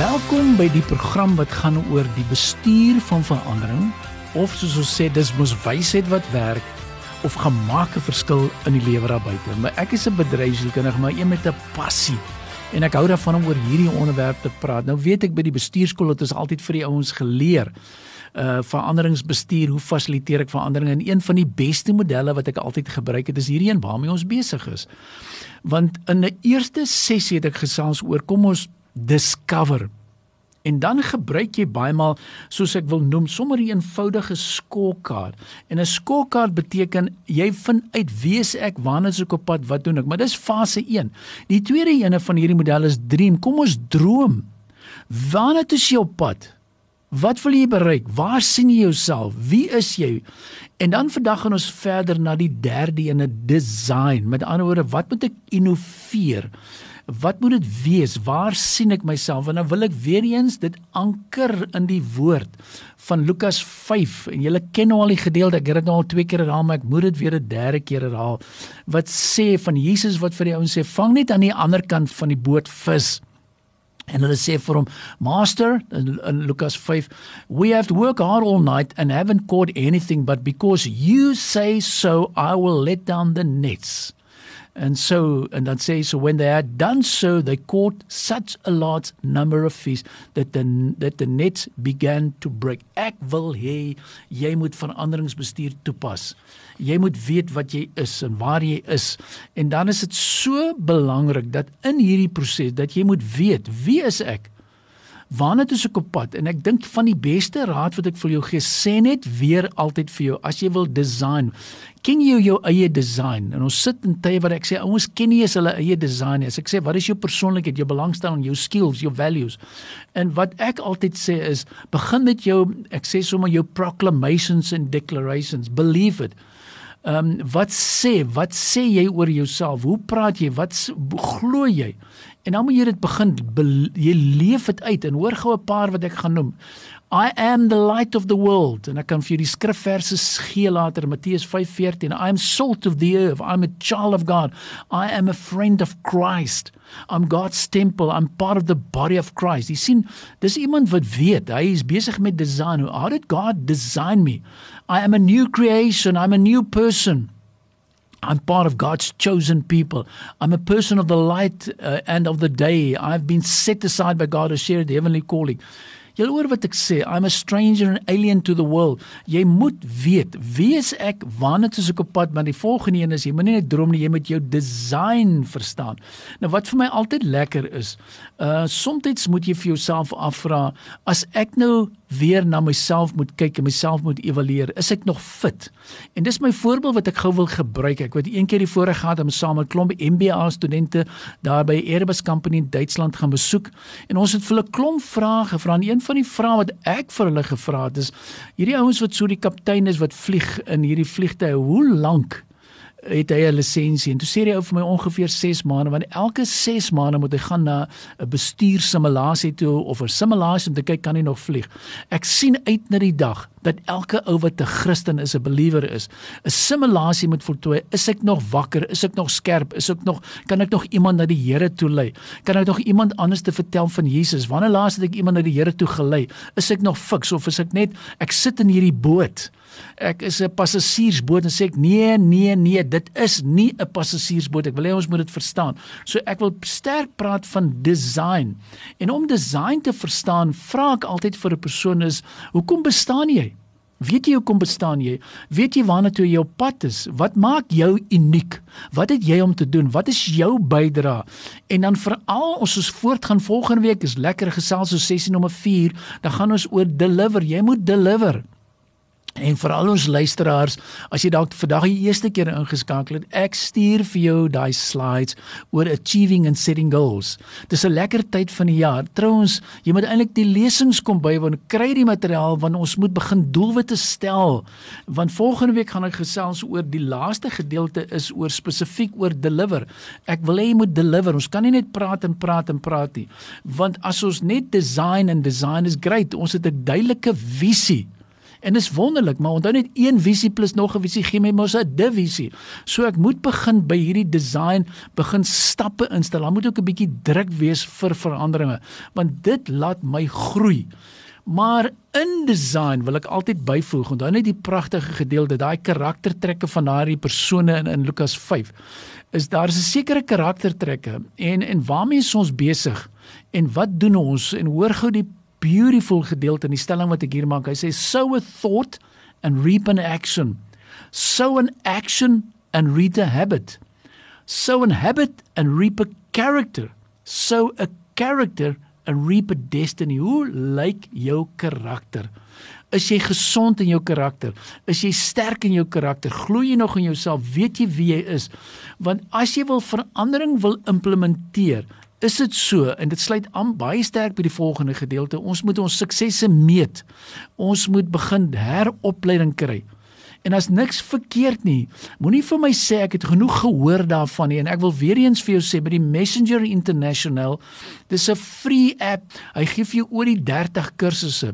Welkom by die program wat gaan oor die bestuur van verandering of soos ons sê dis mos wysheid wat werk of gemaak 'n verskil in die lewe daar buite. Maar ek is 'n bedryfskundige, maar een met 'n passie. En ek hou daarvan om oor hierdie onderwerp te praat. Nou weet ek by die bestuurskool het ons altyd vir die ouens geleer uh veranderingsbestuur, hoe fasiliteer ek verandering? En een van die beste modelle wat ek altyd gebruik het is hierdie een waarmee ons besig is. Want in 'n eerste sessie het ek gesels oor kom ons discover. En dan gebruik jy baie maal soos ek wil noem sommer 'n eenvoudige scorecard. En 'n scorecard beteken jy vind uit wie ek waarna ek op pad, wat doen ek? Maar dis fase 1. Die tweede ene van hierdie model is dream. Kom ons droom. Waarna toe is jy op pad? Wat wil jy bereik? Waar sien jy jouself? Wie is jy? En dan vandag gaan ons verder na die derde ene, design. Met ander woorde, wat moet ek innoveer? Wat moet dit wees? Waar sien ek myself? En nou wil ek weer eens dit anker in die woord van Lukas 5 en julle ken nou al die gedeelte. Ek het dit nou al twee keer herhaal, maar ek moet dit weer 'n derde keer herhaal. Wat sê van Jesus wat vir die ouens sê, vang net aan die ander kant van die boot vis. En hulle sê vir hom, "Master," in Lukas 5, "we have to work hard all night and haven't caught anything, but because you say so, I will let down the nets." And so, and then say, so when they had done so, they caught such a large number of fish that the, that the nets began to break. Ek wil hê jy moet veranderingsbestuur toepas. Jy moet weet wat jy is en waar jy is. En dan is dit so belangrik dat in hierdie proses dat jy moet weet, wie is ek? Waarna toe ek op pad en ek dink van die beste raad wat ek vir jou gee, sê net weer altyd vir jou as jy wil design. Ken jy jou eie design? En ons sit in tye waar ek sê ouens ken nie eens hulle eie design nie. As ek sê wat is jou persoonlikheid, jou belangstelling, jou skills, jou values? En wat ek altyd sê is begin met jou ek sê sommer jou proclamations and declarations. Believe it. Ehm um, wat sê, wat sê jy oor jouself? Hoe praat jy? Wat glo jy? En dan moet jy dit begin jy leef dit uit. En hoor gou 'n paar wat ek gaan noem. I am the light of the world. En ek kan vir julle die skrifverse gee later Matteus 5:14 I am salt of the earth. I'm a child of God. I am a friend of Christ. I'm God's temple. I'm part of the body of Christ. Jy sien dis iemand wat weet. Hy is besig met design. How did God design me? I am a new creation. I'm a new person I'm part of God's chosen people. I'm a person of the light uh, and of the day. I've been set aside by God to share the heavenly calling. Jy hoor wat ek sê, I'm a stranger and alien to the world. Jy moet weet, wie is ek? Waarna toe ek op pad? Maar die volgende een is jy moet nie net droom nie, jy moet jou design verstaan. Nou wat vir my altyd lekker is, uh soms moet jy vir jouself afvra, as ek nou weer na myself moet kyk en myself moet evalueer. Is ek nog fit? En dis my voorbeeld wat ek gou wil gebruik. Ek het een keer die voorreg gehad om saam met 'n klomp MBA studente daar by Airbus Company in Duitsland gaan besoek en ons het vir hulle klomp vrae gevra. En een van die vrae wat ek vir hulle gevra het is hierdie ouens wat so die kaptein is wat vlieg in hierdie vliegtye, hoe lank het hy 'n lisensie en toe sê hy ou vir my ongeveer 6 maande want elke 6 maande moet hy gaan na 'n bestuursimulasie toe of 'n simulasie om te kyk kan hy nog vlieg. Ek sien uit na die dag dat elke ou wat 'n Christen is, 'n believer is, 'n simulasie moet voltooi. Is ek nog wakker? Is ek nog skerp? Is ek nog kan ek nog iemand na die Here toe lei? Kan ek nog iemand anders te vertel van Jesus? Wanneer laas het ek iemand na die Here toe gelei? Is ek nog fiks of is ek net ek sit in hierdie boot? Ek is 'n passasiersboot en sê ek nee, nee, nee, dit is nie 'n passasiersboot. Ek wil hê ons moet dit verstaan. So ek wil sterk praat van design. En om design te verstaan, vra ek altyd vir 'n persoon is, hoekom bestaan jy? Weet jy hoekom bestaan jy? Weet jy waarna toe jy op pad is? Wat maak jou uniek? Wat het jy om te doen? Wat is jou bydrae? En dan veral ons ons voortgaan volgende week is lekker gesels so sessie nommer 4, dan gaan ons oor deliver. Jy moet deliver. En vir al ons luisteraars, as jy dalk vandag die eerste keer ingeskakel het, ek stuur vir jou daai slides oor achieving and setting goals. Dis 'n lekker tyd van die jaar. Trouwens, jy moet eintlik die lesings kom bywoon, kry die materiaal want ons moet begin doelwitte stel. Want volgende week gaan ek gesels oor die laaste gedeelte is oor spesifiek oor deliver. Ek wil hê jy moet deliver. Ons kan nie net praat en praat en praat nie. Want as ons net design en design is great, ons het 'n duidelike visie En dis wonderlik, maar onthou net een visie plus nog 'n visie gee my mos 'n divisie. So ek moet begin by hierdie design begin stappe instel. Daar moet ook 'n bietjie druk wees vir veranderinge, want dit laat my groei. Maar in design wil ek altyd byvoeg, onthou net die pragtige gedeelte, daai karaktertrekke van daardie persone in in Lukas 5. Is daar 'n sekere karaktertrekke en en waarmee is ons besig? En wat doen ons? En hoor gou die beautiful gedeelte in die stelling wat ek hier maak. Hy sê sow a thought and reap an action. Sow an action and reap a habit. Sow an habit and reap a character. Sow a character and reap a destiny. Hoe lyk jou karakter? Is jy gesond in jou karakter? Is jy sterk in jou karakter? Glo jy nog in jouself? Weet jy wie jy is? Want as jy wil verandering wil implementeer, is dit so en dit sluit aan baie sterk by die volgende gedeelte. Ons moet ons suksesse meet. Ons moet begin heropleiding kry. En as niks verkeerd nie, moenie vir my sê ek het genoeg gehoor daarvan nie en ek wil weer eens vir jou sê by die Messenger International, dis 'n free app. Hy gee vir jou oor die 30 kursusse.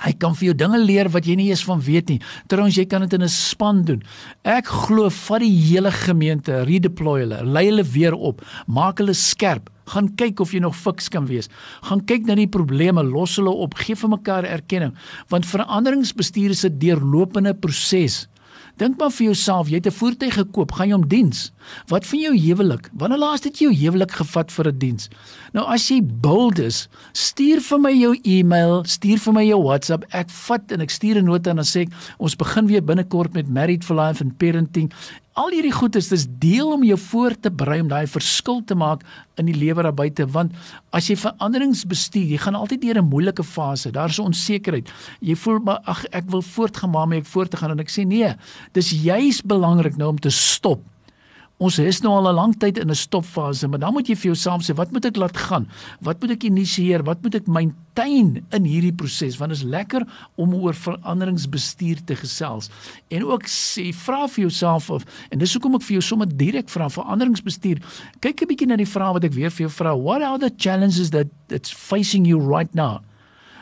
Hy kan vir jou dinge leer wat jy nie eens van weet nie. Trouwens jy kan dit in 'n span doen. Ek glo vat die hele gemeente, redeploy hulle, lei hulle weer op, maak hulle skerp. Gaan kyk of jy nog fiks kan wees. Gaan kyk na die probleme, los hulle op, gee vir mekaar erkenning, want veranderingsbestuur is 'n deurlopende proses. Dink maar vir jouself, jy het 'n voertuig gekoop, gaan jy hom diens? Wat van jou huwelik? Wanneer laas het jy jou huwelik gevat vir 'n diens? Nou as jy bold is, stuur vir my jou e-mail, stuur vir my jou WhatsApp. Ek vat en ek stuur 'n nota en dan sê ek ons begin weer binnekort met Married for Life and Parenting al hierdie goed is dis deel om jou voor te berei om daai verskil te maak in die lewe daar buite want as jy veranderings bestuur jy gaan altyd deur 'n moeilike fase daar's onsekerheid. Jy voel maar ag ek wil voortgaan maar ek voort te gaan en ek sê nee dis juis belangrik nou om te stop Ons is nou al 'n lang tyd in 'n stopfase, maar dan moet jy vir jouself sê, wat moet ek laat gaan? Wat moet ek initieer? Wat moet ek maintain in hierdie proses? Want dit is lekker om oor veranderingsbestuur te gesels. En ook sê, vra vir jouself of en dis hoekom ek vir jou sommer direk vra veranderingsbestuur. Kyk 'n bietjie na die vrae wat ek weer vir jou vra. What are the challenges that that's facing you right now?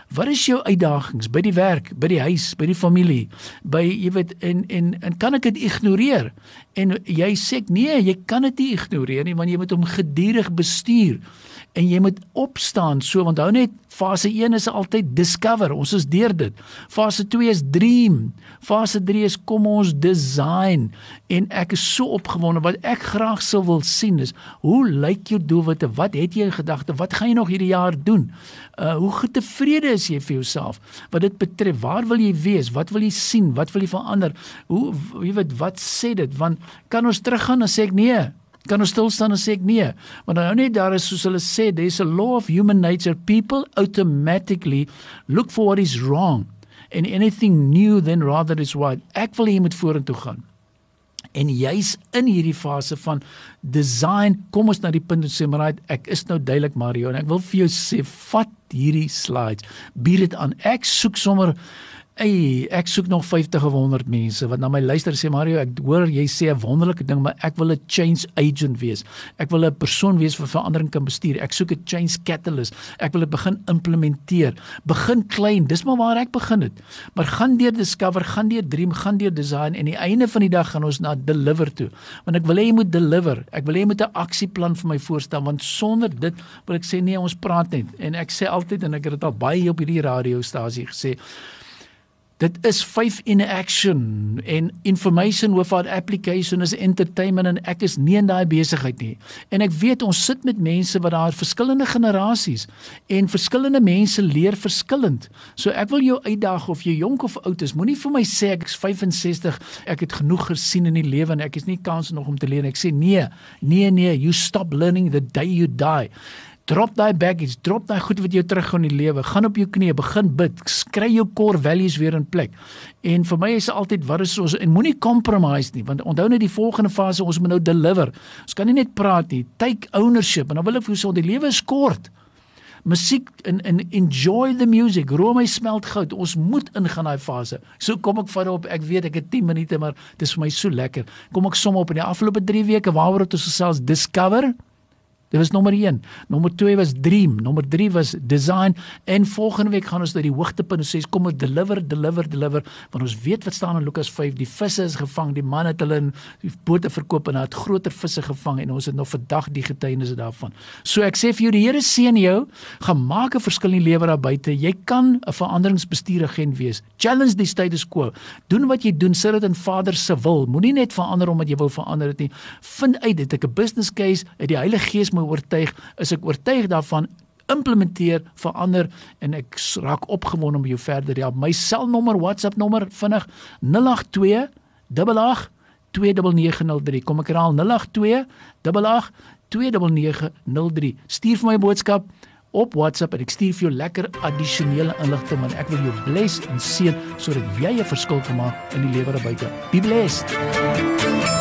Wat is jou uitdagings by die werk, by die huis, by die familie, by jy weet en en en kan ek dit ignoreer? En jy sê nee, jy kan dit nie ignoreer nie want jy moet hom gedurig bestuur. En jy moet opstaan so onthou net fase 1 is altyd discover ons is deur dit. Fase 2 is dream. Fase 3 is kom ons design. En ek is so opgewonde wat ek graag sou wil sien is hoe lyk jou doelwitte? Wat het jy in gedagte? Wat gaan jy nog hierdie jaar doen? Uh, hoe getevrede is jy vir jouself? Wat dit betref waar wil jy wees? Wat wil jy sien? Wat wil jy verander? Hoe jy weet wat sê dit? Want kan ons teruggaan en sê ek nee? Kan ons stil staan en sê ek nee? Want nou net daar is soos hulle sê there's a law of human nature. People automatically look for what is wrong and anything new then rather is right. Ek wil hier met vorentoe gaan. En juis in hierdie fase van design. Kom ons na die punt en sê maar ek is nou duidelik Mario en ek wil vir jou sê vat hierdie slides. Bied dit aan. Ek soek sommer Ey, ek soek nog 50 of 100 mense wat na my luister sê Mario, ek hoor jy sê 'n wonderlike ding, maar ek wil 'n change agent wees. Ek wil 'n persoon wees wat verandering kan bestuur. Ek soek 'n change catalyst. Ek wil dit begin implementeer. Begin klein, dis maar waar ek begin het. Maar gaan deur discover, gaan deur dream, gaan deur design en die einde van die dag gaan ons na deliver toe. Want ek wil hê jy moet deliver. Ek wil hê jy moet 'n aksieplan vir my voorstel want sonder dit wil ek sê nee, ons praat net. En ek sê altyd en ek het dit al baie op hierdie radiostasie gesê, Dit is 5 in action en information without application is entertainment en ek is nie in daai besigheid nie. En ek weet ons sit met mense wat daar verskillende generasies en verskillende mense leer verskillend. So ek wil jou uitdaag of jy jonk of oud is, moenie vir my sê ek is 65, ek het genoeg gesien in die lewe en ek is nie kans nog om te leer nie. Ek sê nee, nee nee, you stop learning the day you die. Drop daai baggage, drop daai goed wat jou teruggaan in die lewe. Gaan op jou knieë, begin bid, skry jou core values weer in plek. En vir my is dit altyd wat is ons en moenie compromise nie, want onthou net die volgende fase ons moet nou deliver. Ons kan nie net praat nie. Take ownership en dan wil ek vir jou sê die lewe is kort. Musiek en en enjoy the music. Room my smelt goud. Ons moet ingaan daai fase. So kom ek van op. Ek weet ek het 10 minute, maar dit is vir my so lekker. Kom ek som op in die afgelope 3 weke waaroor het ons gesels discover Dit was nommer 1. Nommer 2 was dream, nommer 3 was design en volgende week gaan ons na die hoogtepunt sê kom ons deliver, deliver, deliver want ons weet wat staan in Lukas 5, die visse is gevang, die man het hulle in die bote verkoop en hy het groter visse gevang en ons het nog vandag die getuienisse daarvan. So ek sê vir jou die Here seën jou, gaan maak 'n verskil in die lewe daar buite. Jy kan 'n veranderingsbestuuragent wees. Challenge die status quo. Doen wat jy doen sodat in Vader se wil. Moenie net verander omdat jy wil verander dit nie. Vind uit het ek 'n business case uit die Heilige Gees my oortuig, is ek oortuig daarvan implementeer, verander en ek raak opgewonde om jou verder te help. My selnommer, WhatsApp nommer vinnig 082 88 29903. Kom ek herhaal 082 88 29903. Stuur vir my 'n boodskap op WhatsApp en ek stuur vir jou lekker addisionele inligting want ek wil jou bless en seën sodat jy 'n verskil kan maak in die lewe daar buite. Be blessed.